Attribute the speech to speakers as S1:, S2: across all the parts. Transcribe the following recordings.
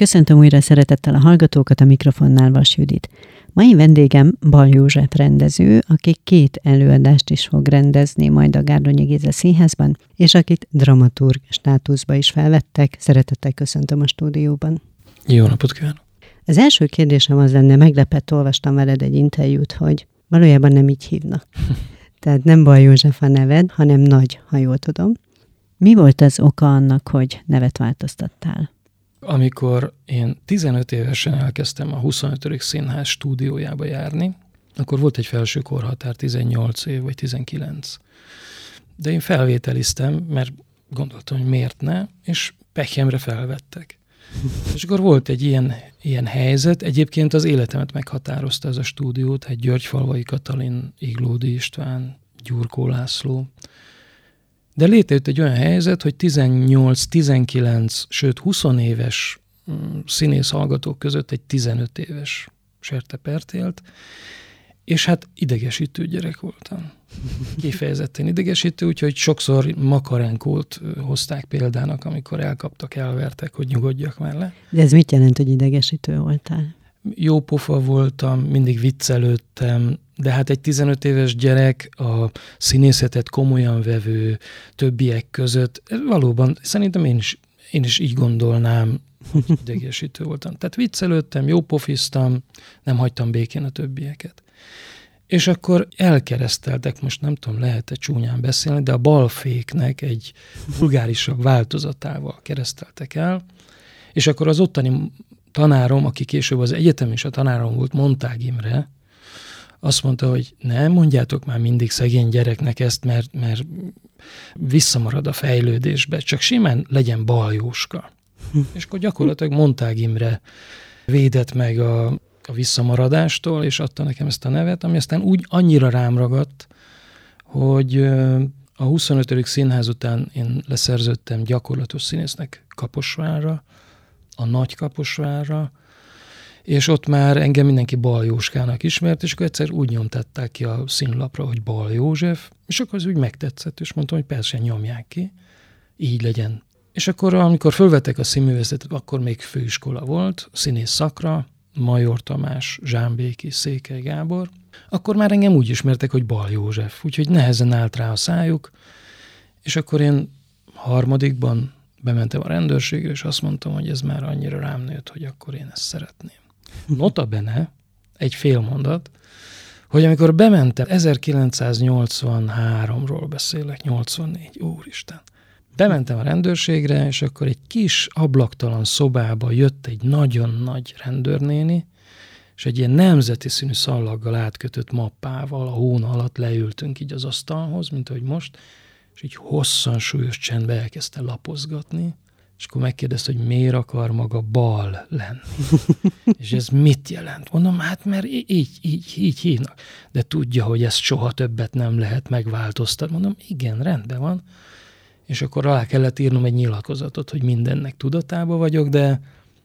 S1: Köszöntöm újra szeretettel a hallgatókat, a mikrofonnál Vas Judit. Mai vendégem Bal József rendező, aki két előadást is fog rendezni majd a Gárdonyi Géza Színházban, és akit dramaturg státuszba is felvettek. Szeretettel köszöntöm a stúdióban.
S2: Jó napot kívánok!
S1: Az első kérdésem az lenne, meglepett, olvastam veled egy interjút, hogy valójában nem így hívnak. Tehát nem Bal József a neved, hanem Nagy, ha jól tudom. Mi volt az oka annak, hogy nevet változtattál?
S2: Amikor én 15 évesen elkezdtem a 25. színház stúdiójába járni, akkor volt egy felső korhatár, 18 év vagy 19. De én felvételiztem, mert gondoltam, hogy miért ne, és pekjemre felvettek. És akkor volt egy ilyen, ilyen helyzet, egyébként az életemet meghatározta ez a stúdió, tehát Györgyfalvai Katalin, Iglódi István, Gyurkó László, de létrejött egy olyan helyzet, hogy 18, 19, sőt 20 éves mm, színész hallgatók között egy 15 éves sertepert élt, és hát idegesítő gyerek voltam. Kifejezetten idegesítő, úgyhogy sokszor makarenkót hozták példának, amikor elkaptak, elvertek, hogy nyugodjak már le.
S1: De ez mit jelent, hogy idegesítő voltál?
S2: Jó pofa voltam, mindig viccelődtem, de hát egy 15 éves gyerek a színészetet komolyan vevő többiek között, valóban szerintem én is, én is így gondolnám, hogy idegesítő voltam. Tehát viccelődtem, jó pofiztam, nem hagytam békén a többieket. És akkor elkereszteltek, most nem tudom, lehet-e csúnyán beszélni, de a balféknek egy vulgárisabb változatával kereszteltek el, és akkor az ottani tanárom, aki később az egyetem is a tanárom volt, Montág Imre, azt mondta, hogy nem mondjátok már mindig szegény gyereknek ezt, mert, mert visszamarad a fejlődésbe, csak simán legyen baljóska. és akkor gyakorlatilag Montág Imre védett meg a, a visszamaradástól, és adta nekem ezt a nevet, ami aztán úgy annyira rám ragadt, hogy a 25. színház után én leszerződtem gyakorlatos színésznek Kaposvárra, a Nagy Kaposvárra, és ott már engem mindenki Bal Jóskának ismert, és akkor egyszer úgy nyomtatták ki a színlapra, hogy Bal József, és akkor az úgy megtetszett, és mondtam, hogy persze nyomják ki, így legyen. És akkor, amikor fölvettek a színművészetet, akkor még főiskola volt, színész szakra, Major Tamás, Zsámbéki, Székely Gábor, akkor már engem úgy ismertek, hogy Bal József, úgyhogy nehezen állt rá a szájuk, és akkor én harmadikban bementem a rendőrségre, és azt mondtam, hogy ez már annyira rám nőtt, hogy akkor én ezt szeretném. Nota bene, egy fél mondat, hogy amikor bementem, 1983-ról beszélek, 84, úristen, bementem a rendőrségre, és akkor egy kis ablaktalan szobába jött egy nagyon nagy rendőrnéni, és egy ilyen nemzeti színű szallaggal átkötött mappával a hón alatt leültünk így az asztalhoz, mint ahogy most, és így hosszan súlyos csendbe elkezdte lapozgatni, és akkor megkérdezte, hogy miért akar maga bal lenni. és ez mit jelent? Mondom, hát mert így, így, így hívnak. De tudja, hogy ezt soha többet nem lehet megváltoztatni. Mondom, igen, rendben van. És akkor alá kellett írnom egy nyilatkozatot, hogy mindennek tudatában vagyok, de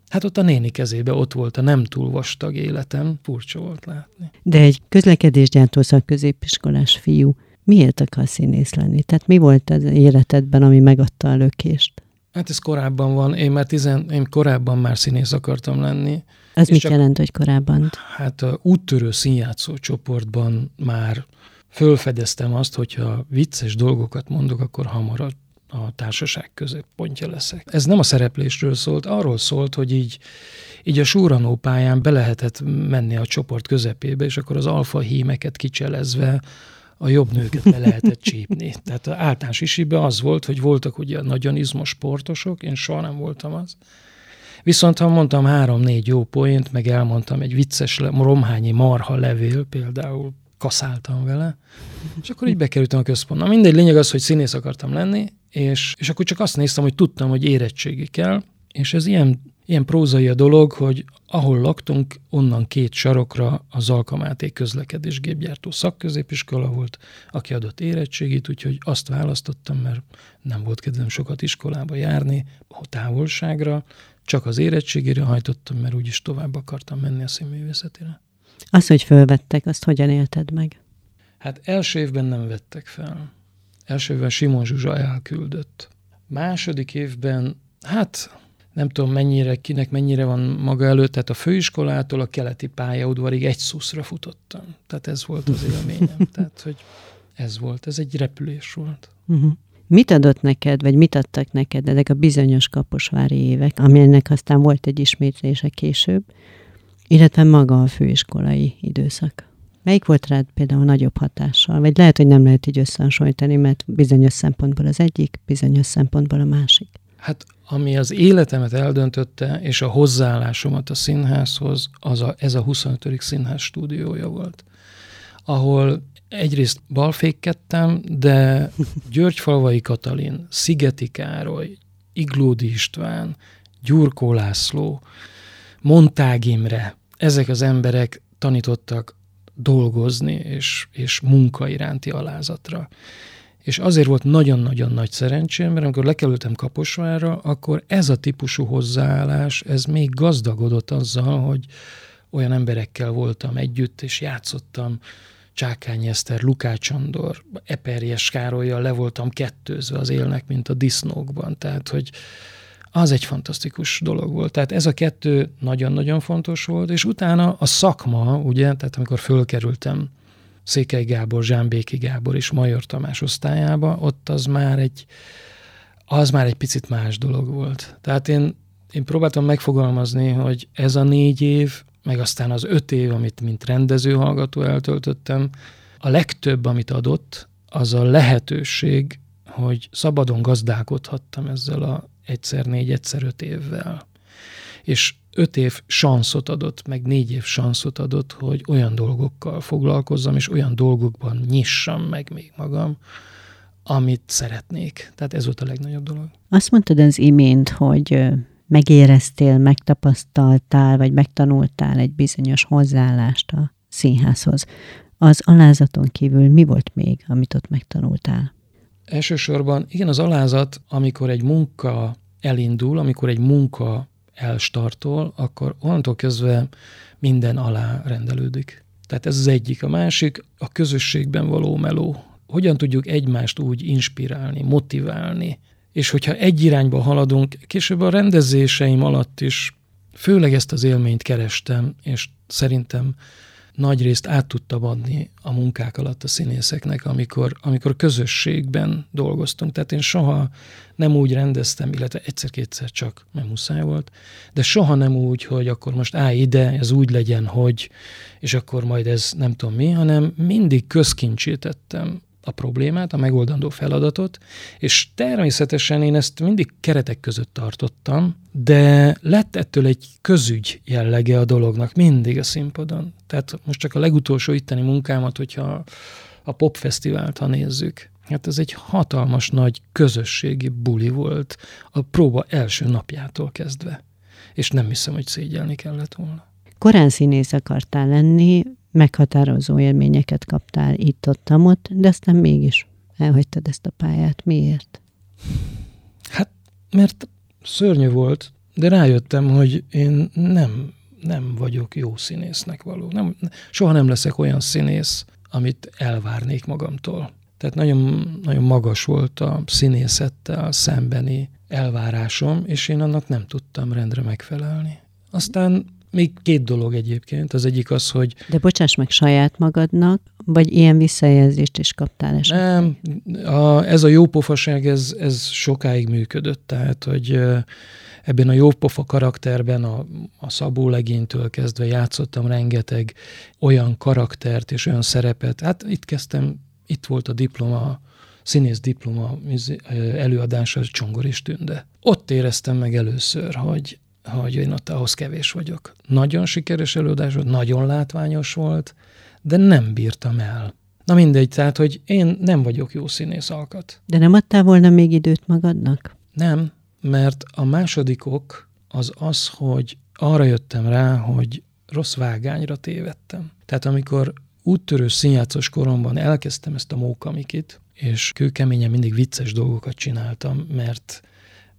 S2: hát ott a néni kezébe ott volt a nem túl vastag életem. Furcsa volt látni.
S1: De egy közlekedésgyártó szakközépiskolás fiú miért akar színész lenni? Tehát mi volt az életedben, ami megadta a lökést?
S2: Hát ez korábban van. Én már tizen, én korábban már színész akartam lenni.
S1: Ez mit csak, jelent, hogy korábban?
S2: Hát a úttörő színjátszó csoportban már fölfedeztem azt, hogyha vicces dolgokat mondok, akkor hamar a, a társaság középpontja leszek. Ez nem a szereplésről szólt, arról szólt, hogy így, így a súranó pályán be lehetett menni a csoport közepébe, és akkor az alfa hímeket kicselezve a jobb nőket le lehetett csípni. Tehát az általános isibe az volt, hogy voltak ugye nagyon izmos sportosok, én soha nem voltam az. Viszont ha mondtam három-négy jó poént, meg elmondtam egy vicces romhányi marha levél, például kaszáltam vele, és akkor így bekerültem a központba. Mindegy, lényeg az, hogy színész akartam lenni, és, és akkor csak azt néztem, hogy tudtam, hogy érettségi kell, és ez ilyen Ilyen prózai a dolog, hogy ahol laktunk, onnan két sarokra a Zalkamáté közlekedésgépgyártó szakközépiskola volt, aki adott érettségit, úgyhogy azt választottam, mert nem volt kedvem sokat iskolába járni, a távolságra, csak az érettségére hajtottam, mert úgyis tovább akartam menni a színművészetére.
S1: Az, hogy fölvettek, azt hogyan élted meg?
S2: Hát első évben nem vettek fel. Első évben Simon Zsuzsa elküldött. Második évben, hát nem tudom mennyire, kinek mennyire van maga előtt, tehát a főiskolától a keleti pályaudvarig egy szuszra futottam. Tehát ez volt az élményem. tehát, hogy ez volt, ez egy repülés volt.
S1: Uh-huh. Mit adott neked, vagy mit adtak neked ezek a bizonyos kaposvári évek, amelynek aztán volt egy ismétlése később, illetve maga a főiskolai időszak? Melyik volt rád például nagyobb hatással? Vagy lehet, hogy nem lehet így összehasonlítani, mert bizonyos szempontból az egyik, bizonyos szempontból a másik.
S2: Hát ami az életemet eldöntötte, és a hozzáállásomat a színházhoz, az a, ez a 25. színház stúdiója volt, ahol egyrészt balfékkedtem, de Györgyfalvai Katalin, Szigeti Károly, Iglódi István, Gyurkó László, Montág Imre, ezek az emberek tanítottak dolgozni és, és munka iránti alázatra. És azért volt nagyon-nagyon nagy szerencsém, mert amikor lekerültem Kaposvárra, akkor ez a típusú hozzáállás, ez még gazdagodott azzal, hogy olyan emberekkel voltam együtt, és játszottam Csákány Eszter, Lukács Andor, Eperjes Károlyjal le voltam kettőzve az élnek, mint a disznókban. Tehát, hogy az egy fantasztikus dolog volt. Tehát ez a kettő nagyon-nagyon fontos volt, és utána a szakma, ugye, tehát amikor fölkerültem Székely Gábor, Zsámbéki Gábor és Major Tamás osztályába, ott az már egy, az már egy picit más dolog volt. Tehát én, én próbáltam megfogalmazni, hogy ez a négy év, meg aztán az öt év, amit mint rendező hallgató eltöltöttem, a legtöbb, amit adott, az a lehetőség, hogy szabadon gazdálkodhattam ezzel a egyszer négy, egyszer öt évvel. És öt év sanszot adott, meg négy év sanszot adott, hogy olyan dolgokkal foglalkozzam, és olyan dolgokban nyissam meg még magam, amit szeretnék. Tehát ez volt a legnagyobb dolog.
S1: Azt mondtad az imént, hogy megéreztél, megtapasztaltál, vagy megtanultál egy bizonyos hozzáállást a színházhoz. Az alázaton kívül mi volt még, amit ott megtanultál?
S2: Elsősorban igen, az alázat, amikor egy munka elindul, amikor egy munka elstartol, akkor onnantól kezdve minden alá rendelődik. Tehát ez az egyik. A másik a közösségben való meló. Hogyan tudjuk egymást úgy inspirálni, motiválni, és hogyha egy irányba haladunk, később a rendezéseim alatt is főleg ezt az élményt kerestem, és szerintem nagy részt át tudtam adni a munkák alatt a színészeknek, amikor, amikor közösségben dolgoztunk. Tehát én soha nem úgy rendeztem, illetve egyszer-kétszer csak, mert muszáj volt, de soha nem úgy, hogy akkor most állj ide, ez úgy legyen, hogy, és akkor majd ez nem tudom mi, hanem mindig közkincsítettem a problémát, a megoldandó feladatot, és természetesen én ezt mindig keretek között tartottam, de lett ettől egy közügy jellege a dolognak mindig a színpadon. Tehát most csak a legutolsó itteni munkámat, hogyha a popfesztivált, ha nézzük, hát ez egy hatalmas nagy közösségi buli volt a próba első napjától kezdve. És nem hiszem, hogy szégyelni kellett volna.
S1: Korán színész akartál lenni, meghatározó élményeket kaptál itt-ott, ott, de aztán mégis elhagytad ezt a pályát. Miért?
S2: Hát, mert szörnyű volt, de rájöttem, hogy én nem, nem vagyok jó színésznek való. Nem, soha nem leszek olyan színész, amit elvárnék magamtól. Tehát nagyon, nagyon magas volt a színészettel szembeni elvárásom, és én annak nem tudtam rendre megfelelni. Aztán még két dolog egyébként. Az egyik az, hogy...
S1: De bocsáss meg saját magadnak, vagy ilyen visszajelzést is kaptál esetleg?
S2: Nem, a, ez a jópofaság, ez, ez sokáig működött, tehát, hogy ebben a jópofa karakterben a, a Szabó legénytől kezdve játszottam rengeteg olyan karaktert és olyan szerepet. Hát itt kezdtem, itt volt a diploma, színész diploma előadása Csongor és Tünde. Ott éreztem meg először, hogy hogy én ott ahhoz kevés vagyok. Nagyon sikeres előadás volt, nagyon látványos volt, de nem bírtam el. Na mindegy, tehát, hogy én nem vagyok jó színész alkat.
S1: De nem adtál volna még időt magadnak?
S2: Nem, mert a második ok az az, hogy arra jöttem rá, hogy rossz vágányra tévedtem. Tehát amikor úttörő színjátszós koromban elkezdtem ezt a mókamikit, és kőkeményen mindig vicces dolgokat csináltam, mert,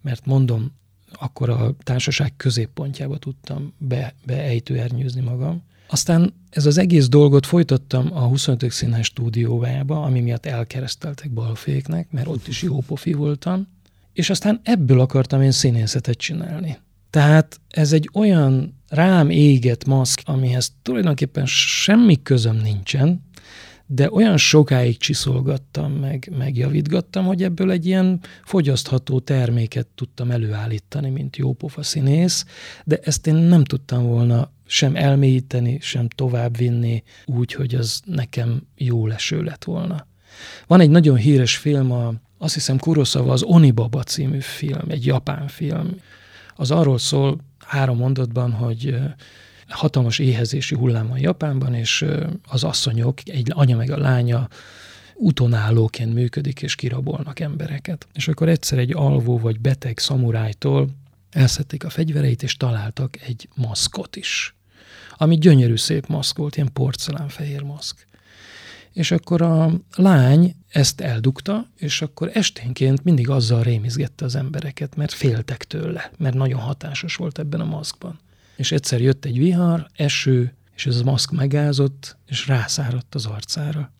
S2: mert mondom, akkor a társaság középpontjába tudtam be, beejtőernyőzni magam. Aztán ez az egész dolgot folytattam a 25. színház stúdiójába, ami miatt elkereszteltek balféknek, mert ott is jó pofi voltam, és aztán ebből akartam én színészetet csinálni. Tehát ez egy olyan rám égett maszk, amihez tulajdonképpen semmi közöm nincsen, de olyan sokáig csiszolgattam, meg, megjavítgattam, hogy ebből egy ilyen fogyasztható terméket tudtam előállítani, mint jópofa színész, de ezt én nem tudtam volna sem elmélyíteni, sem továbbvinni úgy, hogy az nekem jó leső lett volna. Van egy nagyon híres film, a, azt hiszem Kurosawa az Onibaba című film, egy japán film. Az arról szól három mondatban, hogy hatalmas éhezési hullám Japánban, és az asszonyok, egy anya meg a lánya utonállóként működik, és kirabolnak embereket. És akkor egyszer egy alvó vagy beteg szamurájtól elszették a fegyvereit, és találtak egy maszkot is, ami gyönyörű szép maszk volt, ilyen porcelánfehér maszk. És akkor a lány ezt eldugta, és akkor esténként mindig azzal rémizgette az embereket, mert féltek tőle, mert nagyon hatásos volt ebben a maszkban. És egyszer jött egy vihar, eső, és ez a maszk megázott, és rászáradt az arcára.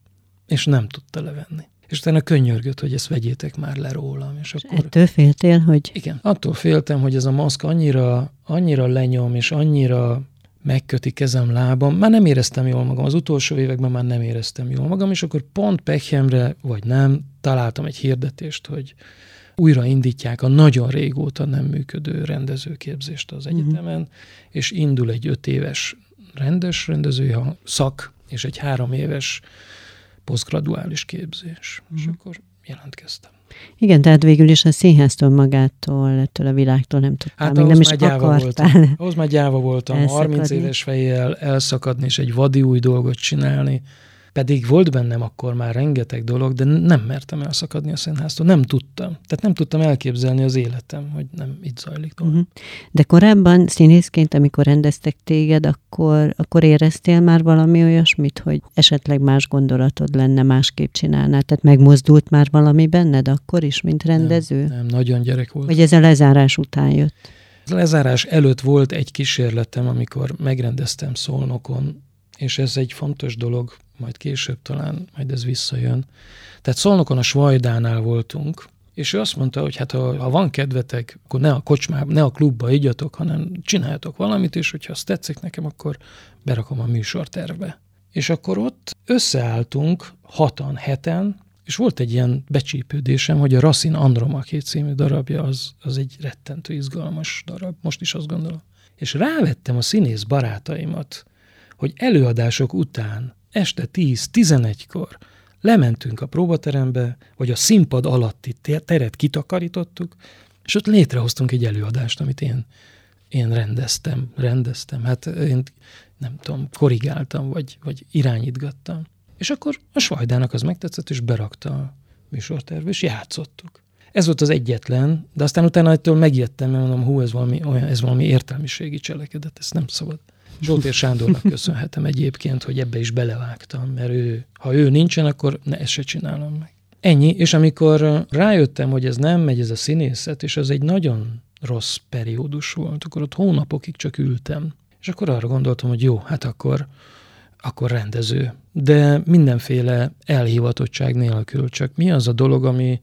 S2: És nem tudta levenni. És utána könyörgött, hogy ezt vegyétek már le rólam. És,
S1: akkor... ettől féltél, hogy...
S2: Igen, attól féltem, hogy ez a maszk annyira, annyira lenyom, és annyira megköti kezem, lábam. Már nem éreztem jól magam. Az utolsó években már nem éreztem jól magam, és akkor pont Pechemre, vagy nem, találtam egy hirdetést, hogy újra indítják a nagyon régóta nem működő rendezőképzést az mhm. egyetemen, uh-huh. és indul egy öt éves rendes rendezői szak, és egy három éves posztgraduális képzés. Uh-huh. És mhm. akkor jelentkeztem.
S1: Igen, tehát végül is a színháztól magától, ettől a világtól nem tudtam. Hát még nem is akartál.
S2: Voltam. Ahhoz már gyáva voltam, elszakadni. 30 éves fejjel elszakadni és egy vadi új dolgot csinálni, pedig volt bennem akkor már rengeteg dolog, de nem mertem elszakadni a színháztól, nem tudtam. Tehát nem tudtam elképzelni az életem, hogy nem így zajlik tovább. Uh-huh.
S1: De korábban színészként, amikor rendeztek téged, akkor, akkor éreztél már valami olyasmit, hogy esetleg más gondolatod lenne, másképp csinálnál? Tehát megmozdult már valami benned akkor is, mint rendező?
S2: Nem, nem nagyon gyerek volt.
S1: Vagy ez a lezárás után jött?
S2: A lezárás előtt volt egy kísérletem, amikor megrendeztem Szolnokon, és ez egy fontos dolog, majd később talán, majd ez visszajön. Tehát Szolnokon a Svajdánál voltunk, és ő azt mondta, hogy hát ha, ha van kedvetek, akkor ne a kocsmába, ne a klubba igyatok, hanem csináljatok valamit, és hogyha azt tetszik nekem, akkor berakom a műsortervbe. És akkor ott összeálltunk hatan, heten, és volt egy ilyen becsípődésem, hogy a Racine Andromaché című darabja az, az egy rettentő izgalmas darab, most is azt gondolom. És rávettem a színész barátaimat, hogy előadások után este 10-11-kor lementünk a próbaterembe, vagy a színpad alatti teret kitakarítottuk, és ott létrehoztunk egy előadást, amit én, én rendeztem, rendeztem, hát én nem tudom, korrigáltam, vagy, vagy irányítgattam. És akkor a Svajdának az megtetszett, és berakta a műsortervbe, és játszottuk. Ez volt az egyetlen, de aztán utána ettől megijedtem, mert mondom, hú, ez valami, olyan, ez valami értelmiségi cselekedet, ezt nem szabad. Zsoltér Sándornak köszönhetem egyébként, hogy ebbe is belevágtam, mert ő, ha ő nincsen, akkor ne, ezt se csinálom meg. Ennyi, és amikor rájöttem, hogy ez nem megy, ez a színészet, és az egy nagyon rossz periódus volt, akkor ott hónapokig csak ültem. És akkor arra gondoltam, hogy jó, hát akkor, akkor rendező. De mindenféle elhivatottság nélkül, csak mi az a dolog, ami,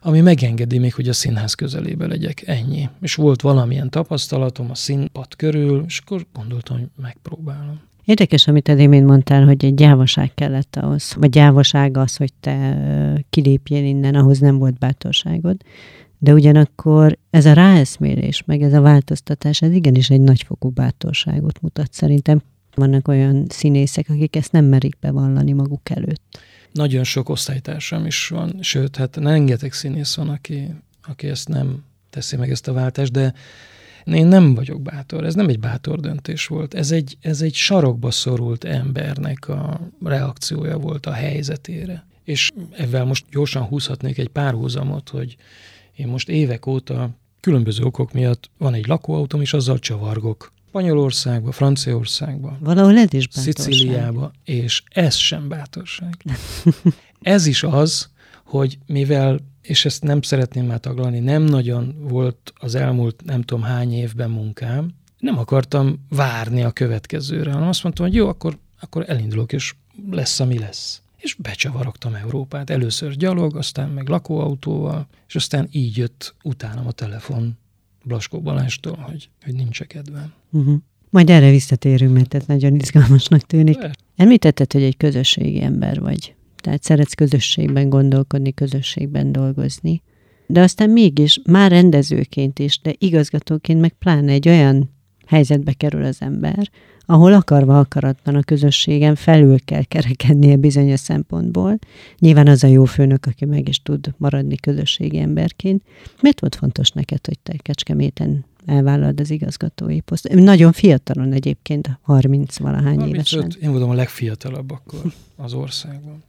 S2: ami megengedi még, hogy a színház közelébe legyek. Ennyi. És volt valamilyen tapasztalatom a színpad körül, és akkor gondoltam, hogy megpróbálom.
S1: Érdekes, amit eddig mondtál, hogy egy gyávaság kellett ahhoz, vagy gyávaság az, hogy te kilépjél innen, ahhoz nem volt bátorságod. De ugyanakkor ez a ráeszmélés, meg ez a változtatás, ez igenis egy nagyfokú bátorságot mutat szerintem. Vannak olyan színészek, akik ezt nem merik bevallani maguk előtt
S2: nagyon sok osztálytársam is van, sőt, hát rengeteg színész van, aki, aki ezt nem teszi meg ezt a váltást, de én nem vagyok bátor, ez nem egy bátor döntés volt, ez egy, ez egy sarokba szorult embernek a reakciója volt a helyzetére. És ezzel most gyorsan húzhatnék egy párhuzamot, hogy én most évek óta különböző okok miatt van egy lakóautóm, és azzal csavargok. Spanyolországba, Franciaországba,
S1: Valahol ez is bátorság.
S2: Szicíliába, és ez sem bátorság. ez is az, hogy mivel, és ezt nem szeretném már taglalni, nem nagyon volt az elmúlt nem tudom hány évben munkám, nem akartam várni a következőre, hanem azt mondtam, hogy jó, akkor, akkor elindulok, és lesz, ami lesz. és becsavarogtam Európát. Először gyalog, aztán meg lakóautóval, és aztán így jött utánam a telefon Blaskó Balástól, hogy, hogy nincs kedvem.
S1: Uh-huh. Majd erre visszatérünk, mert ez nagyon izgalmasnak tűnik. Említetted, hogy egy közösségi ember vagy. Tehát szeretsz közösségben gondolkodni, közösségben dolgozni. De aztán mégis, már rendezőként is, de igazgatóként meg pláne egy olyan helyzetbe kerül az ember, ahol akarva akaratlan a közösségen felül kell kerekednie bizonyos szempontból. Nyilván az a jó főnök, aki meg is tud maradni közösségi emberként. Miért volt fontos neked, hogy te Kecskeméten elvállalod az igazgatói poszt? Nagyon fiatalon egyébként, 30-valahány 35, évesen.
S2: Én voltam a legfiatalabb akkor az országban.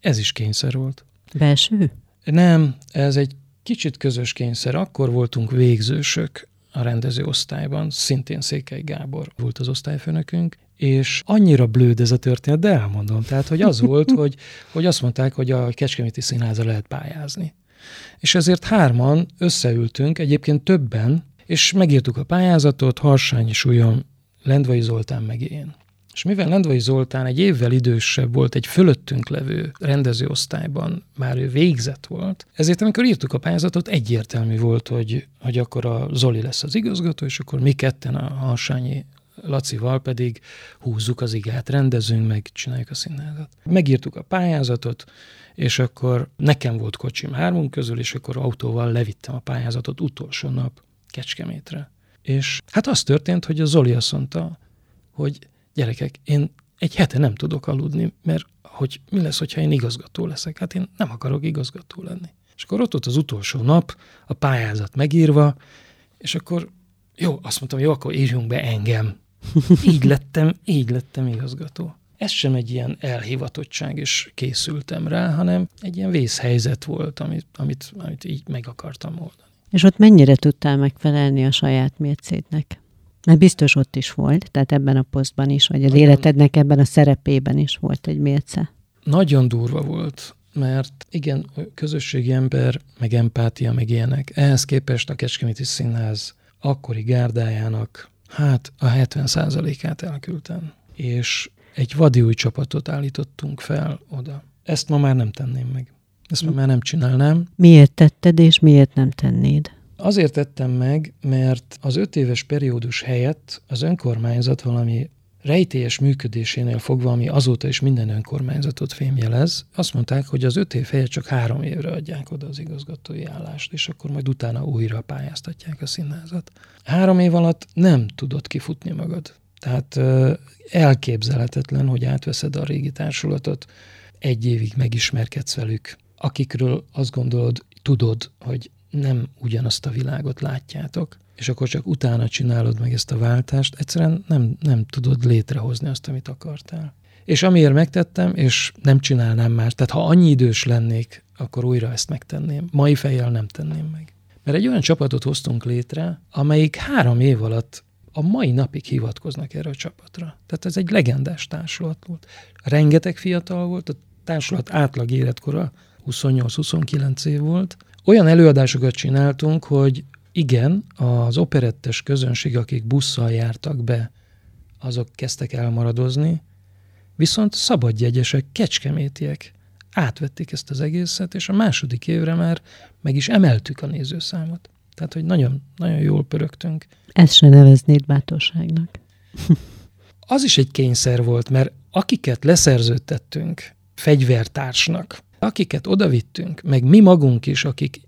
S2: Ez is kényszer volt.
S1: Belső?
S2: Nem, ez egy kicsit közös kényszer. Akkor voltunk végzősök a rendező osztályban, szintén Székely Gábor volt az osztályfőnökünk, és annyira blőd ez a történet, de elmondom. Tehát, hogy az volt, hogy, hogy azt mondták, hogy a Kecskeméti Színházra lehet pályázni. És ezért hárman összeültünk, egyébként többen, és megírtuk a pályázatot, Harsányi Súlyom, Lendvai Zoltán meg én. És mivel Lendvai Zoltán egy évvel idősebb volt, egy fölöttünk levő rendezőosztályban, már ő végzett volt, ezért amikor írtuk a pályázatot, egyértelmű volt, hogy, hogy akkor a Zoli lesz az igazgató, és akkor mi ketten a Harsányi Lacival pedig húzzuk az igát, rendezünk meg, csináljuk a színházat. Megírtuk a pályázatot, és akkor nekem volt kocsim hármunk közül, és akkor autóval levittem a pályázatot utolsó nap Kecskemétre. És hát az történt, hogy a Zoli azt mondta, hogy gyerekek, én egy hete nem tudok aludni, mert hogy mi lesz, hogyha én igazgató leszek? Hát én nem akarok igazgató lenni. És akkor ott volt az utolsó nap, a pályázat megírva, és akkor jó, azt mondtam, jó, akkor írjunk be engem. Így lettem, így lettem igazgató. Ez sem egy ilyen elhivatottság, és készültem rá, hanem egy ilyen vészhelyzet volt, amit, amit, amit így meg akartam oldani.
S1: És ott mennyire tudtál megfelelni a saját mércétnek? Mert biztos ott is volt, tehát ebben a posztban is, vagy az Nagyon... életednek ebben a szerepében is volt egy mérce.
S2: Nagyon durva volt, mert igen, közösségi ember, meg empátia, meg ilyenek. Ehhez képest a Kecskeméti Színház akkori gárdájának, hát a 70%-át elküldtem. És egy vadi új csapatot állítottunk fel oda. Ezt ma már nem tenném meg. Ezt ma már nem csinálnám.
S1: Miért tetted, és miért nem tennéd?
S2: Azért tettem meg, mert az öt éves periódus helyett az önkormányzat valami rejtélyes működésénél fogva, ami azóta is minden önkormányzatot fémjelez, azt mondták, hogy az öt év helyett csak három évre adják oda az igazgatói állást, és akkor majd utána újra pályáztatják a színházat. Három év alatt nem tudod kifutni magad. Tehát elképzelhetetlen, hogy átveszed a régi társulatot, egy évig megismerkedsz velük, akikről azt gondolod, tudod, hogy nem ugyanazt a világot látjátok, és akkor csak utána csinálod meg ezt a váltást, egyszerűen nem, nem tudod létrehozni azt, amit akartál. És amiért megtettem, és nem csinálnám más, tehát ha annyi idős lennék, akkor újra ezt megtenném. Mai fejjel nem tenném meg. Mert egy olyan csapatot hoztunk létre, amelyik három év alatt a mai napig hivatkoznak erre a csapatra. Tehát ez egy legendás társulat volt. Rengeteg fiatal volt, a társulat átlag életkora 28-29 év volt, olyan előadásokat csináltunk, hogy igen, az operettes közönség, akik busszal jártak be, azok kezdtek elmaradozni, viszont szabadjegyesek, kecskemétiek átvették ezt az egészet, és a második évre már meg is emeltük a nézőszámot. Tehát, hogy nagyon, nagyon jól pörögtünk.
S1: Ezt se neveznéd bátorságnak.
S2: az is egy kényszer volt, mert akiket leszerződtettünk fegyvertársnak, akiket odavittünk, meg mi magunk is, akik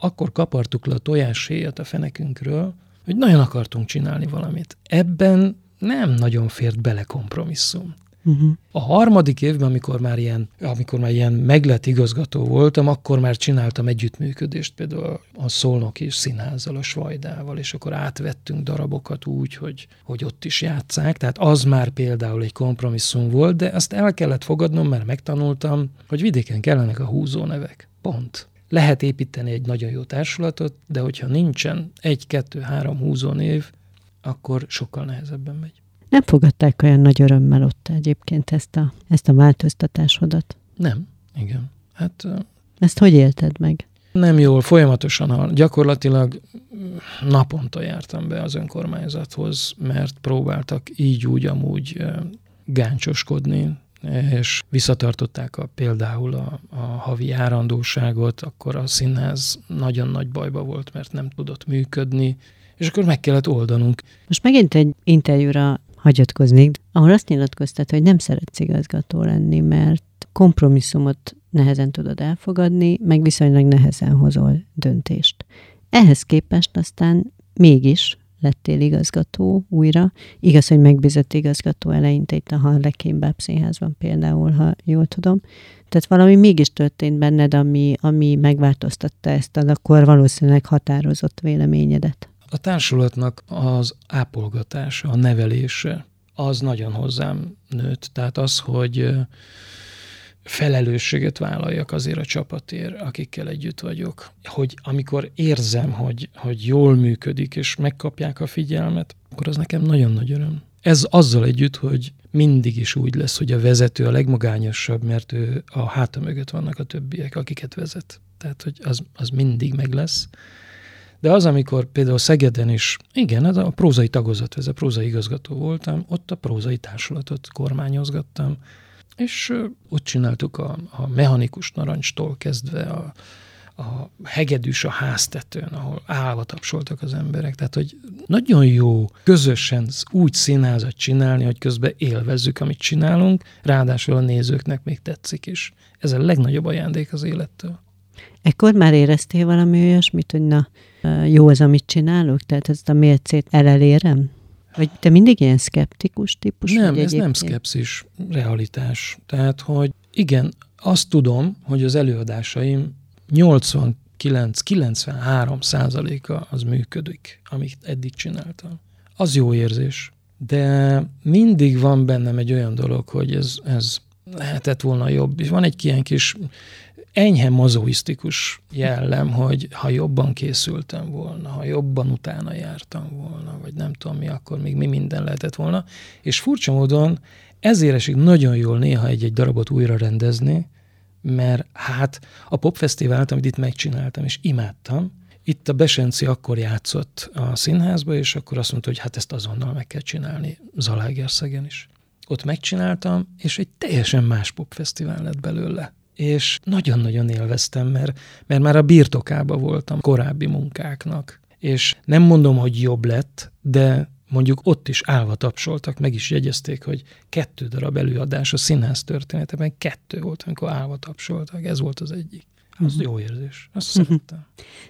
S2: akkor kapartuk le a tojáshéjat a fenekünkről, hogy nagyon akartunk csinálni valamit. Ebben nem nagyon fért bele kompromisszum. Uh-huh. A harmadik évben, amikor már ilyen, amikor már ilyen meglett igazgató voltam, akkor már csináltam együttműködést például a Szolnoki Színházzal, a Svajdával, és akkor átvettünk darabokat úgy, hogy, hogy ott is játszák. Tehát az már például egy kompromisszum volt, de azt el kellett fogadnom, mert megtanultam, hogy vidéken kellenek a húzó nevek. Pont. Lehet építeni egy nagyon jó társulatot, de hogyha nincsen egy, kettő, három húzó név, akkor sokkal nehezebben megy.
S1: Nem fogadták olyan nagy örömmel ott egyébként ezt a, ezt a változtatásodat?
S2: Nem, igen. Hát,
S1: ezt hogy élted meg?
S2: Nem jól, folyamatosan, gyakorlatilag naponta jártam be az önkormányzathoz, mert próbáltak így úgy amúgy gáncsoskodni, és visszatartották a, például a, a havi járandóságot, akkor a színház nagyon nagy bajba volt, mert nem tudott működni, és akkor meg kellett oldanunk.
S1: Most megint egy interjúra hagyatkoznék, ahol azt nyilatkoztat, hogy nem szeretsz igazgató lenni, mert kompromisszumot nehezen tudod elfogadni, meg viszonylag nehezen hozol döntést. Ehhez képest aztán mégis lettél igazgató újra. Igaz, hogy megbízott igazgató eleinte itt a Harlekin Báb színházban például, ha jól tudom. Tehát valami mégis történt benned, ami, ami megváltoztatta ezt a akkor valószínűleg határozott véleményedet.
S2: A társulatnak az ápolgatása, a nevelése, az nagyon hozzám nőtt. Tehát az, hogy felelősséget vállaljak azért a csapatért, akikkel együtt vagyok. Hogy amikor érzem, hogy, hogy jól működik, és megkapják a figyelmet, akkor az nekem nagyon nagy öröm. Ez azzal együtt, hogy mindig is úgy lesz, hogy a vezető a legmagányosabb, mert ő a háta mögött vannak a többiek, akiket vezet. Tehát, hogy az, az mindig meg lesz. De az, amikor például Szegeden is, igen, az a prózai tagozat, a prózai igazgató voltam, ott a prózai társulatot kormányozgattam, és ott csináltuk a, a mechanikus narancstól kezdve a, a hegedűs a háztetőn, ahol állva tapsoltak az emberek. Tehát, hogy nagyon jó közösen úgy színházat csinálni, hogy közben élvezzük, amit csinálunk, ráadásul a nézőknek még tetszik is. Ez a legnagyobb ajándék az élettől.
S1: Ekkor már éreztél valami olyasmit, hogy na, jó az, amit csinálok? Tehát ezt a mércét elelérem? Vagy te mindig ilyen szkeptikus típus?
S2: Nem, ez egyébként? nem szkepszis, realitás. Tehát, hogy igen, azt tudom, hogy az előadásaim 89-93 százaléka az működik, amit eddig csináltam. Az jó érzés. De mindig van bennem egy olyan dolog, hogy ez, ez lehetett volna jobb. És van egy ilyen kis enyhe mazoisztikus jellem, hogy ha jobban készültem volna, ha jobban utána jártam volna, vagy nem tudom mi, akkor még mi minden lehetett volna. És furcsa módon ezért esik nagyon jól néha egy-egy darabot újra rendezni, mert hát a popfesztivált, amit itt megcsináltam, és imádtam, itt a Besenci akkor játszott a színházba, és akkor azt mondta, hogy hát ezt azonnal meg kell csinálni Zalaegerszegen is. Ott megcsináltam, és egy teljesen más popfesztivál lett belőle és nagyon-nagyon élveztem, mert, mert már a birtokába voltam korábbi munkáknak. És nem mondom, hogy jobb lett, de mondjuk ott is állva tapsoltak, meg is jegyezték, hogy kettő darab előadás a színház történetében, kettő volt, amikor állva tapsoltak, ez volt az egyik. Az uh-huh. jó érzés, azt uh-huh. szerettem.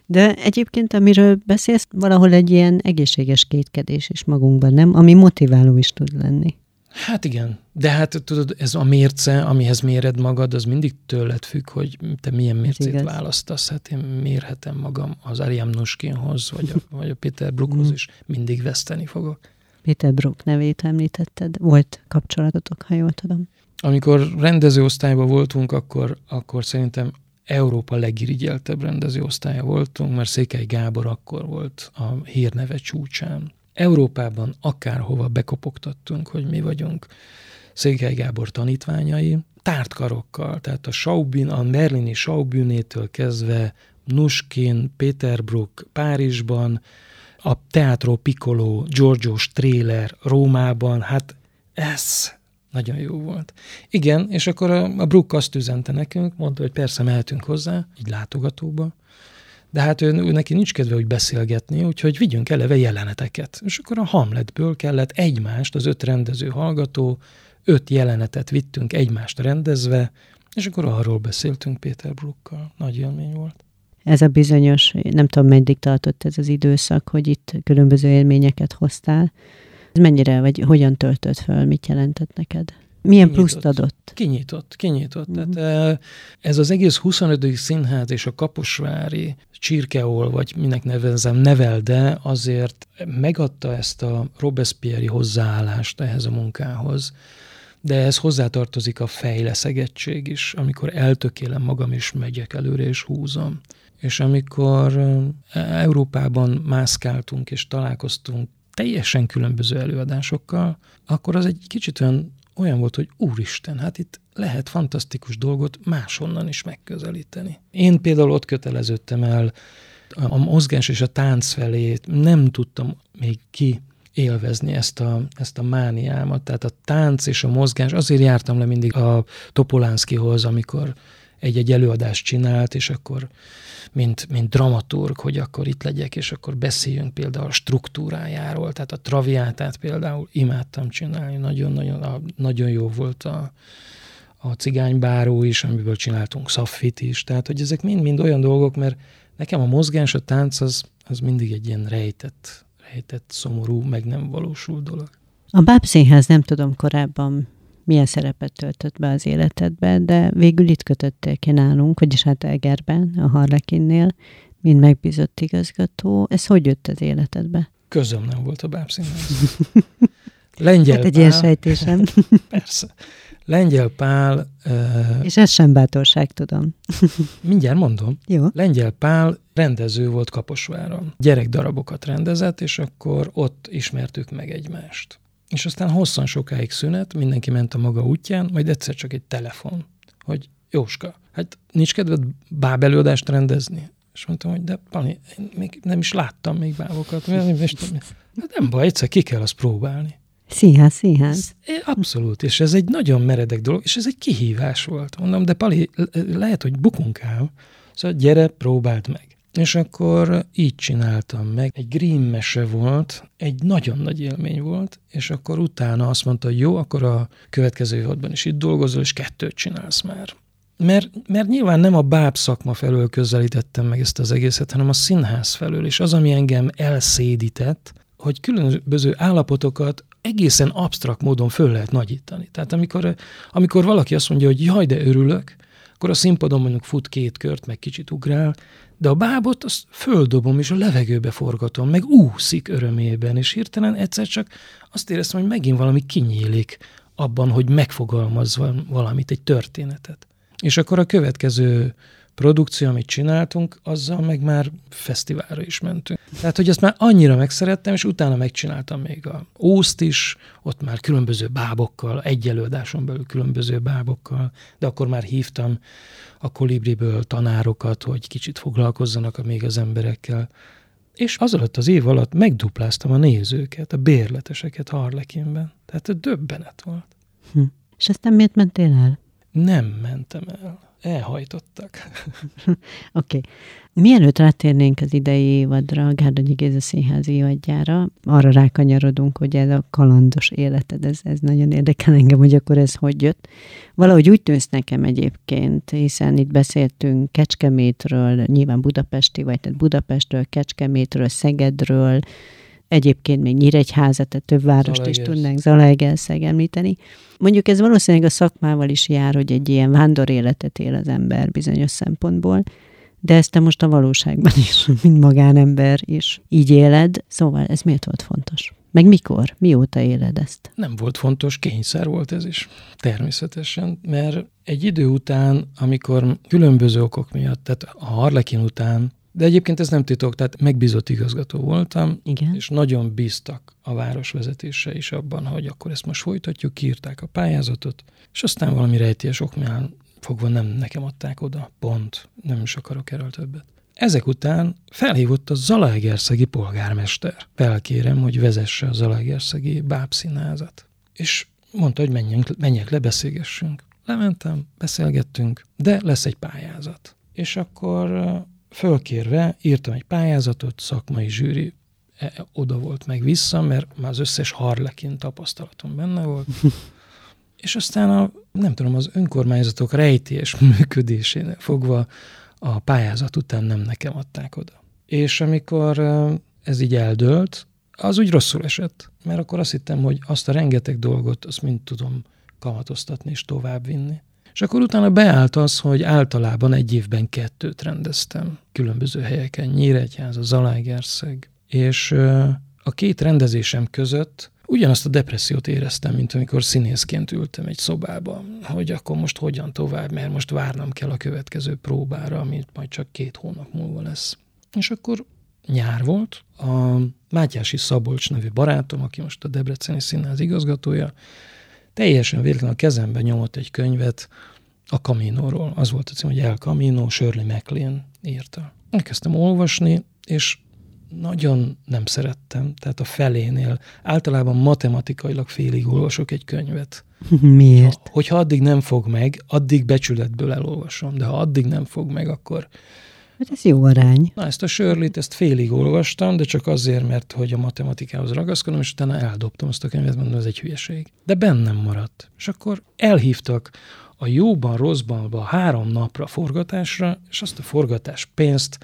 S1: De egyébként, amiről beszélsz, valahol egy ilyen egészséges kétkedés is magunkban, nem? Ami motiváló is tud lenni.
S2: Hát igen, de hát tudod, ez a mérce, amihez méred magad, az mindig tőled függ, hogy te milyen mércét választasz. Hát én mérhetem magam az Ariam Nuskinhoz, vagy a, vagy a Peter Brookhoz, és mindig veszteni fogok.
S1: Péter Brook nevét említetted. Volt kapcsolatotok, ha jól tudom.
S2: Amikor rendezőosztályban voltunk, akkor, akkor szerintem Európa legirigyeltebb rendezőosztálya voltunk, mert Székely Gábor akkor volt a hírneve csúcsán. Európában akárhova bekopogtattunk, hogy mi vagyunk Székely Gábor tanítványai, tárt karokkal, tehát a Schaubin, a Merlini Schaubünétől kezdve Nuskin, Peterbrook, Párizsban, a Teatro Piccolo, Giorgio Strehler Rómában, hát ez nagyon jó volt. Igen, és akkor a, a Brook azt üzente nekünk, mondta, hogy persze mehetünk hozzá, így látogatóba, de hát ő, ő neki nincs kedve úgy beszélgetni, úgyhogy vigyünk eleve jeleneteket. És akkor a Hamletből kellett egymást, az öt rendező hallgató, öt jelenetet vittünk egymást rendezve, és akkor arról beszéltünk Péter Brookkal. Nagy élmény volt.
S1: Ez a bizonyos, nem tudom, meddig tartott ez az időszak, hogy itt különböző élményeket hoztál. Ez mennyire, vagy hogyan töltött föl, mit jelentett neked? Milyen kinyitott, pluszt adott?
S2: Kinyitott, kinyitott. Mm. Tehát ez az egész 25. színház és a Kaposvári Csirkeol, vagy minek nevezem, nevelde, azért megadta ezt a Robespierre hozzáállást ehhez a munkához, de ez hozzátartozik a fejleszegettség is, amikor eltökélem magam, és megyek előre, és húzom. És amikor Európában mászkáltunk, és találkoztunk teljesen különböző előadásokkal, akkor az egy kicsit olyan olyan volt, hogy úristen, hát itt lehet fantasztikus dolgot máshonnan is megközelíteni. Én például ott köteleződtem el a mozgás és a tánc felé, nem tudtam még ki élvezni ezt a, ezt a mániámat. Tehát a tánc és a mozgás, azért jártam le mindig a Topolánszkihoz, amikor egy-egy előadást csinált, és akkor mint, mint dramaturg, hogy akkor itt legyek, és akkor beszéljünk például a struktúrájáról, tehát a traviátát például imádtam csinálni, nagyon-nagyon nagyon jó volt a, a cigánybáró is, amiből csináltunk szaffit is, tehát hogy ezek mind-mind olyan dolgok, mert nekem a mozgás, a tánc az, az mindig egy ilyen rejtett, rejtett, szomorú, meg nem valósul dolog.
S1: A bábszínház nem tudom korábban milyen szerepet töltött be az életedbe, de végül itt kötöttél ki nálunk, vagyis hát Egerben, a Harlekinnél, mint megbízott igazgató. Ez hogy jött az életedbe?
S2: Közöm nem volt a bábszínház. Lengyel
S1: hát egy ilyen sejtésem.
S2: Persze. Lengyel Pál...
S1: Uh, És ez sem bátorság, tudom.
S2: mindjárt mondom.
S1: Jó.
S2: Lengyel Pál rendező volt Kaposváron. Gyerekdarabokat rendezett, és akkor ott ismertük meg egymást. És aztán hosszan sokáig szünet, mindenki ment a maga útján, majd egyszer csak egy telefon, hogy Jóska, hát nincs kedved bábelőadást rendezni? És mondtam, hogy de Pani, én még nem is láttam még bábokat. Hát nem baj, egyszer ki kell azt próbálni.
S1: Színház, színház.
S2: Abszolút, és ez egy nagyon meredek dolog, és ez egy kihívás volt. Mondom, de Pali, lehet, hogy bukunk el, szóval gyere, próbáld meg. És akkor így csináltam meg. Egy Grimm mese volt, egy nagyon nagy élmény volt, és akkor utána azt mondta, hogy jó, akkor a következő évadban is itt dolgozol, és kettőt csinálsz már. Mert, mert nyilván nem a báb szakma felől közelítettem meg ezt az egészet, hanem a színház felől, és az, ami engem elszédített, hogy különböző állapotokat egészen absztrakt módon föl lehet nagyítani. Tehát amikor, amikor valaki azt mondja, hogy jaj, de örülök, akkor a színpadon mondjuk fut két kört, meg kicsit ugrál, de a bábot azt földobom, és a levegőbe forgatom, meg úszik örömében, és hirtelen egyszer csak azt éreztem, hogy megint valami kinyílik abban, hogy megfogalmaz valamit, egy történetet. És akkor a következő produkció, amit csináltunk, azzal meg már fesztiválra is mentünk. Tehát, hogy ezt már annyira megszerettem, és utána megcsináltam még a Ószt is, ott már különböző bábokkal, egy előadáson belül különböző bábokkal, de akkor már hívtam a kolibriből tanárokat, hogy kicsit foglalkozzanak még az emberekkel. És az alatt az év alatt megdupláztam a nézőket, a bérleteseket Harlekinben. Tehát döbbenet volt.
S1: Hm. És aztán miért mentél el?
S2: Nem mentem el elhajtottak.
S1: Oké. okay. Mielőtt rátérnénk az idei évadra, a Gárdonyi Géza színházi évadjára, arra rákanyarodunk, hogy ez a kalandos életed, ez, ez nagyon érdekel engem, hogy akkor ez hogy jött. Valahogy úgy tűnsz nekem egyébként, hiszen itt beszéltünk Kecskemétről, nyilván Budapesti vagy, tehát Budapestről, Kecskemétről, Szegedről, Egyébként még Nyíregyházat, tehát több várost Zalaegersz. is tudnánk, Zalaegerszeg említeni. Mondjuk ez valószínűleg a szakmával is jár, hogy egy ilyen vándor életet él az ember bizonyos szempontból, de ezt te most a valóságban is, mint magánember is így éled. Szóval ez miért volt fontos? Meg mikor? Mióta éled ezt?
S2: Nem volt fontos, kényszer volt ez is. Természetesen, mert egy idő után, amikor különböző okok miatt, tehát a Harlekin után de egyébként ez nem titok, tehát megbízott igazgató voltam,
S1: Igen.
S2: és nagyon bíztak a városvezetése is abban, hogy akkor ezt most folytatjuk, kiírták a pályázatot, és aztán valami rejtélyes oknál fogva nem nekem adták oda, pont, nem is akarok erről többet. Ezek után felhívott a Zalaegerszegi polgármester. Felkérem, hogy vezesse a Zalaegerszegi bábszínházat. És mondta, hogy menjünk, menjek le, beszélgessünk. Lementem, beszélgettünk, de lesz egy pályázat. És akkor fölkérve írtam egy pályázatot, szakmai zsűri e, oda volt meg vissza, mert már az összes harlekin tapasztalatom benne volt. És aztán a, nem tudom, az önkormányzatok rejtés működésénél fogva a pályázat után nem nekem adták oda. És amikor ez így eldőlt, az úgy rosszul esett, mert akkor azt hittem, hogy azt a rengeteg dolgot, azt mind tudom kamatoztatni és továbbvinni. És akkor utána beállt az, hogy általában egy évben kettőt rendeztem különböző helyeken, Nyíregyháza, Zalaegerszeg, és a két rendezésem között ugyanazt a depressziót éreztem, mint amikor színészként ültem egy szobában, hogy akkor most hogyan tovább, mert most várnom kell a következő próbára, amit majd csak két hónap múlva lesz. És akkor nyár volt, a Mátyási Szabolcs nevű barátom, aki most a Debreceni Színház igazgatója, teljesen véletlenül a kezembe nyomott egy könyvet a Camino-ról. Az volt a cím, hogy El Camino, Shirley MacLaine írta. Elkezdtem olvasni, és nagyon nem szerettem, tehát a felénél. Általában matematikailag félig olvasok egy könyvet.
S1: Miért?
S2: Ha, hogyha addig nem fog meg, addig becsületből elolvasom, de ha addig nem fog meg, akkor...
S1: Hát ez jó arány.
S2: Na, ezt a Sörlit, ezt félig olvastam, de csak azért, mert hogy a matematikához ragaszkodom, és utána eldobtam azt a könyvet, mondom, ez egy hülyeség. De bennem maradt. És akkor elhívtak a jóban, rosszban, három napra forgatásra, és azt a forgatás pénzt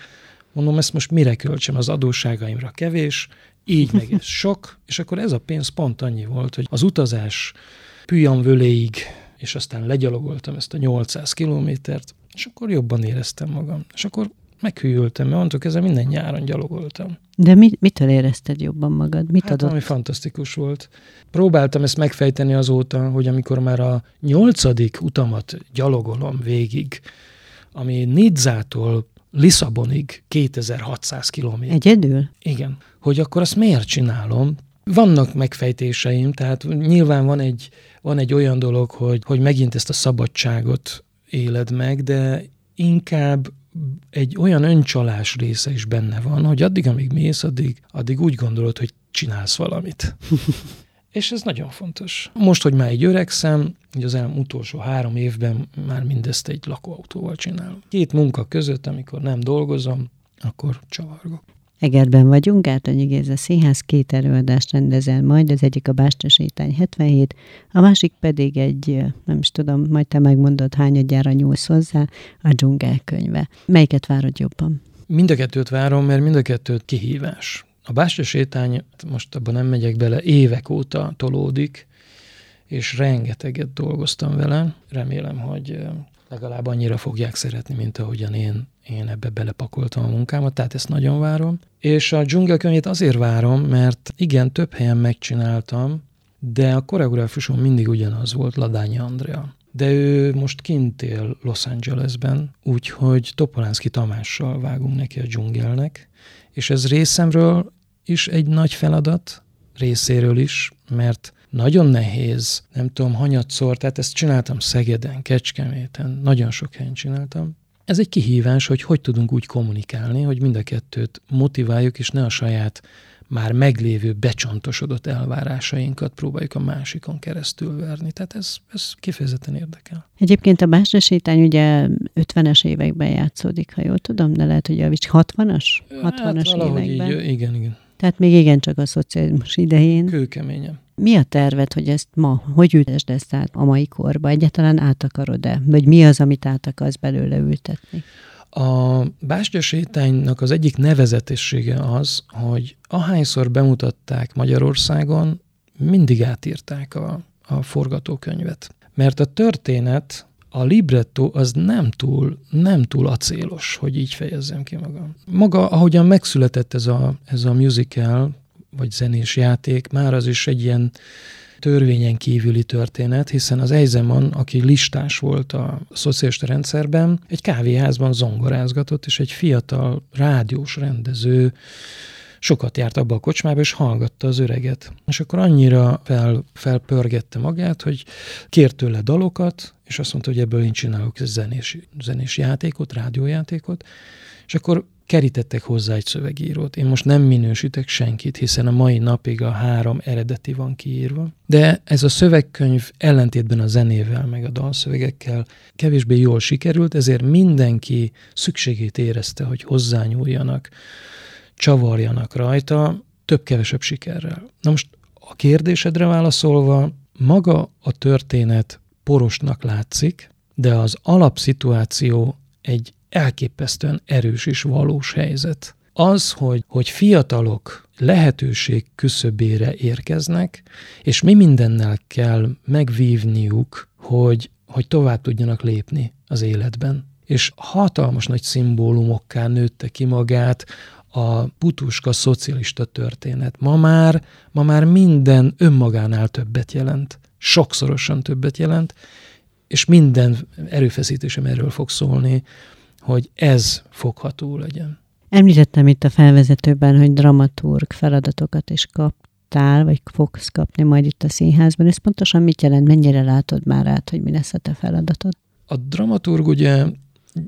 S2: Mondom, ezt most mire költsem, az adósságaimra kevés, így meg ez sok, és akkor ez a pénz pont annyi volt, hogy az utazás Püjanvöléig, és aztán legyalogoltam ezt a 800 kilométert, és akkor jobban éreztem magam. És akkor meghűltem, mert mondtuk, ezzel minden nyáron gyalogoltam.
S1: De mit, mitől érezted jobban magad? Mit
S2: hát,
S1: adott?
S2: ami fantasztikus volt. Próbáltam ezt megfejteni azóta, hogy amikor már a nyolcadik utamat gyalogolom végig, ami Nidzától Lisszabonig 2600 kilométer.
S1: Egyedül?
S2: Igen. Hogy akkor azt miért csinálom? Vannak megfejtéseim, tehát nyilván van egy, van egy olyan dolog, hogy, hogy megint ezt a szabadságot éled meg, de inkább egy olyan öncsalás része is benne van, hogy addig, amíg mész, addig, addig úgy gondolod, hogy csinálsz valamit. És ez nagyon fontos. Most, hogy már egy öregszem, hogy az elmúlt utolsó három évben már mindezt egy lakóautóval csétálom. Két munka között, amikor nem dolgozom, akkor csavargok.
S1: Egerben vagyunk, Gártonyi Géza Színház két előadást rendezel majd, az egyik a Básta Sétány 77, a másik pedig egy, nem is tudom, majd te megmondod, hányadjára nyúlsz hozzá, a dzsungel könyve. Melyiket várod jobban?
S2: Mind a kettőt várom, mert mind a kettőt kihívás. A Bástya sétány, most abban nem megyek bele, évek óta tolódik, és rengeteget dolgoztam vele. Remélem, hogy legalább annyira fogják szeretni, mint ahogyan én, én ebbe belepakoltam a munkámat, tehát ezt nagyon várom. És a dzsungelkönyvét azért várom, mert igen, több helyen megcsináltam, de a koreográfusom mindig ugyanaz volt, Ladányi Andrea. De ő most kint él Los Angelesben, úgyhogy Topolánszki Tamással vágunk neki a dzsungelnek, és ez részemről is egy nagy feladat, részéről is, mert nagyon nehéz, nem tudom, hanyatszor, tehát ezt csináltam Szegeden, Kecskeméten, nagyon sok helyen csináltam. Ez egy kihívás, hogy hogy tudunk úgy kommunikálni, hogy mind a kettőt motiváljuk, és ne a saját már meglévő becsontosodott elvárásainkat próbáljuk a másikon keresztül verni. Tehát ez, ez kifejezetten érdekel.
S1: Egyébként a Básra sétány ugye 50-es években játszódik, ha jól tudom, de lehet, hogy a 60-as? 60-as
S2: hát,
S1: években.
S2: Így, igen, igen.
S1: Tehát még igen csak a szocializmus idején.
S2: Kőkeményen.
S1: Mi a terved, hogy ezt ma, hogy ültesd ezt át a mai korba? Egyáltalán át akarod-e? Vagy mi az, amit át akarsz belőle ültetni?
S2: A Bástya sétánynak az egyik nevezetessége az, hogy ahányszor bemutatták Magyarországon, mindig átírták a, a forgatókönyvet. Mert a történet, a libretto az nem túl, nem túl acélos, hogy így fejezzem ki magam. Maga, ahogyan megszületett ez a, ez a musical, vagy zenés játék, már az is egy ilyen törvényen kívüli történet, hiszen az Eisenman, aki listás volt a szocialista rendszerben, egy kávéházban zongorázgatott, és egy fiatal rádiós rendező sokat járt abba a kocsmába, és hallgatta az öreget. És akkor annyira fel, felpörgette magát, hogy kért tőle dalokat, és azt mondta, hogy ebből én csinálok zenés, zenés játékot, rádiójátékot, és akkor kerítettek hozzá egy szövegírót. Én most nem minősítek senkit, hiszen a mai napig a három eredeti van kiírva. De ez a szövegkönyv ellentétben a zenével, meg a dalszövegekkel kevésbé jól sikerült, ezért mindenki szükségét érezte, hogy hozzányúljanak, csavarjanak rajta, több-kevesebb sikerrel. Na most a kérdésedre válaszolva, maga a történet porosnak látszik, de az alapszituáció egy elképesztően erős és valós helyzet. Az, hogy, hogy fiatalok lehetőség küszöbére érkeznek, és mi mindennel kell megvívniuk, hogy, hogy tovább tudjanak lépni az életben. És hatalmas nagy szimbólumokká nőtte ki magát a putuska szocialista történet. Ma már, ma már minden önmagánál többet jelent. Sokszorosan többet jelent, és minden erőfeszítésem erről fog szólni, hogy ez fogható legyen.
S1: Említettem itt a felvezetőben, hogy dramaturg feladatokat is kaptál, vagy fogsz kapni majd itt a színházban. Ez pontosan mit jelent? Mennyire látod már át, hogy mi lesz a te feladatod?
S2: A dramaturg ugye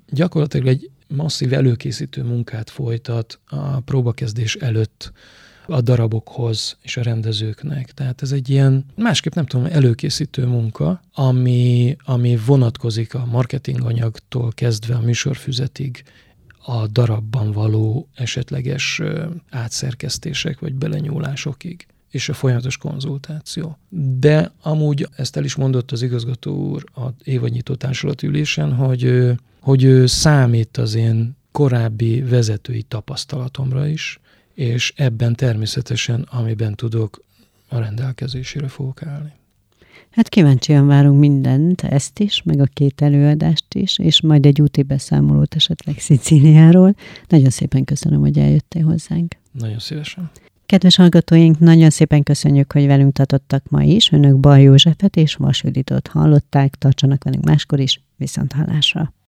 S2: gyakorlatilag egy, masszív előkészítő munkát folytat a próbakezdés előtt a darabokhoz és a rendezőknek. Tehát ez egy ilyen, másképp nem tudom, előkészítő munka, ami, ami vonatkozik a marketinganyagtól kezdve a műsorfüzetig, a darabban való esetleges átszerkesztések vagy belenyúlásokig és a folyamatos konzultáció. De amúgy ezt el is mondott az igazgató úr a évadnyitó társulatülésen, hogy, hogy ő számít az én korábbi vezetői tapasztalatomra is, és ebben természetesen, amiben tudok, a rendelkezésére fogok állni.
S1: Hát kíváncsian várunk mindent, ezt is, meg a két előadást is, és majd egy úti beszámolót esetleg Szicíliáról. Nagyon szépen köszönöm, hogy eljöttél hozzánk.
S2: Nagyon szívesen.
S1: Kedves hallgatóink, nagyon szépen köszönjük, hogy velünk tartottak ma is. Önök Baj Józsefet és Vas Juditot hallották, tartsanak velünk máskor is, viszont hallásra.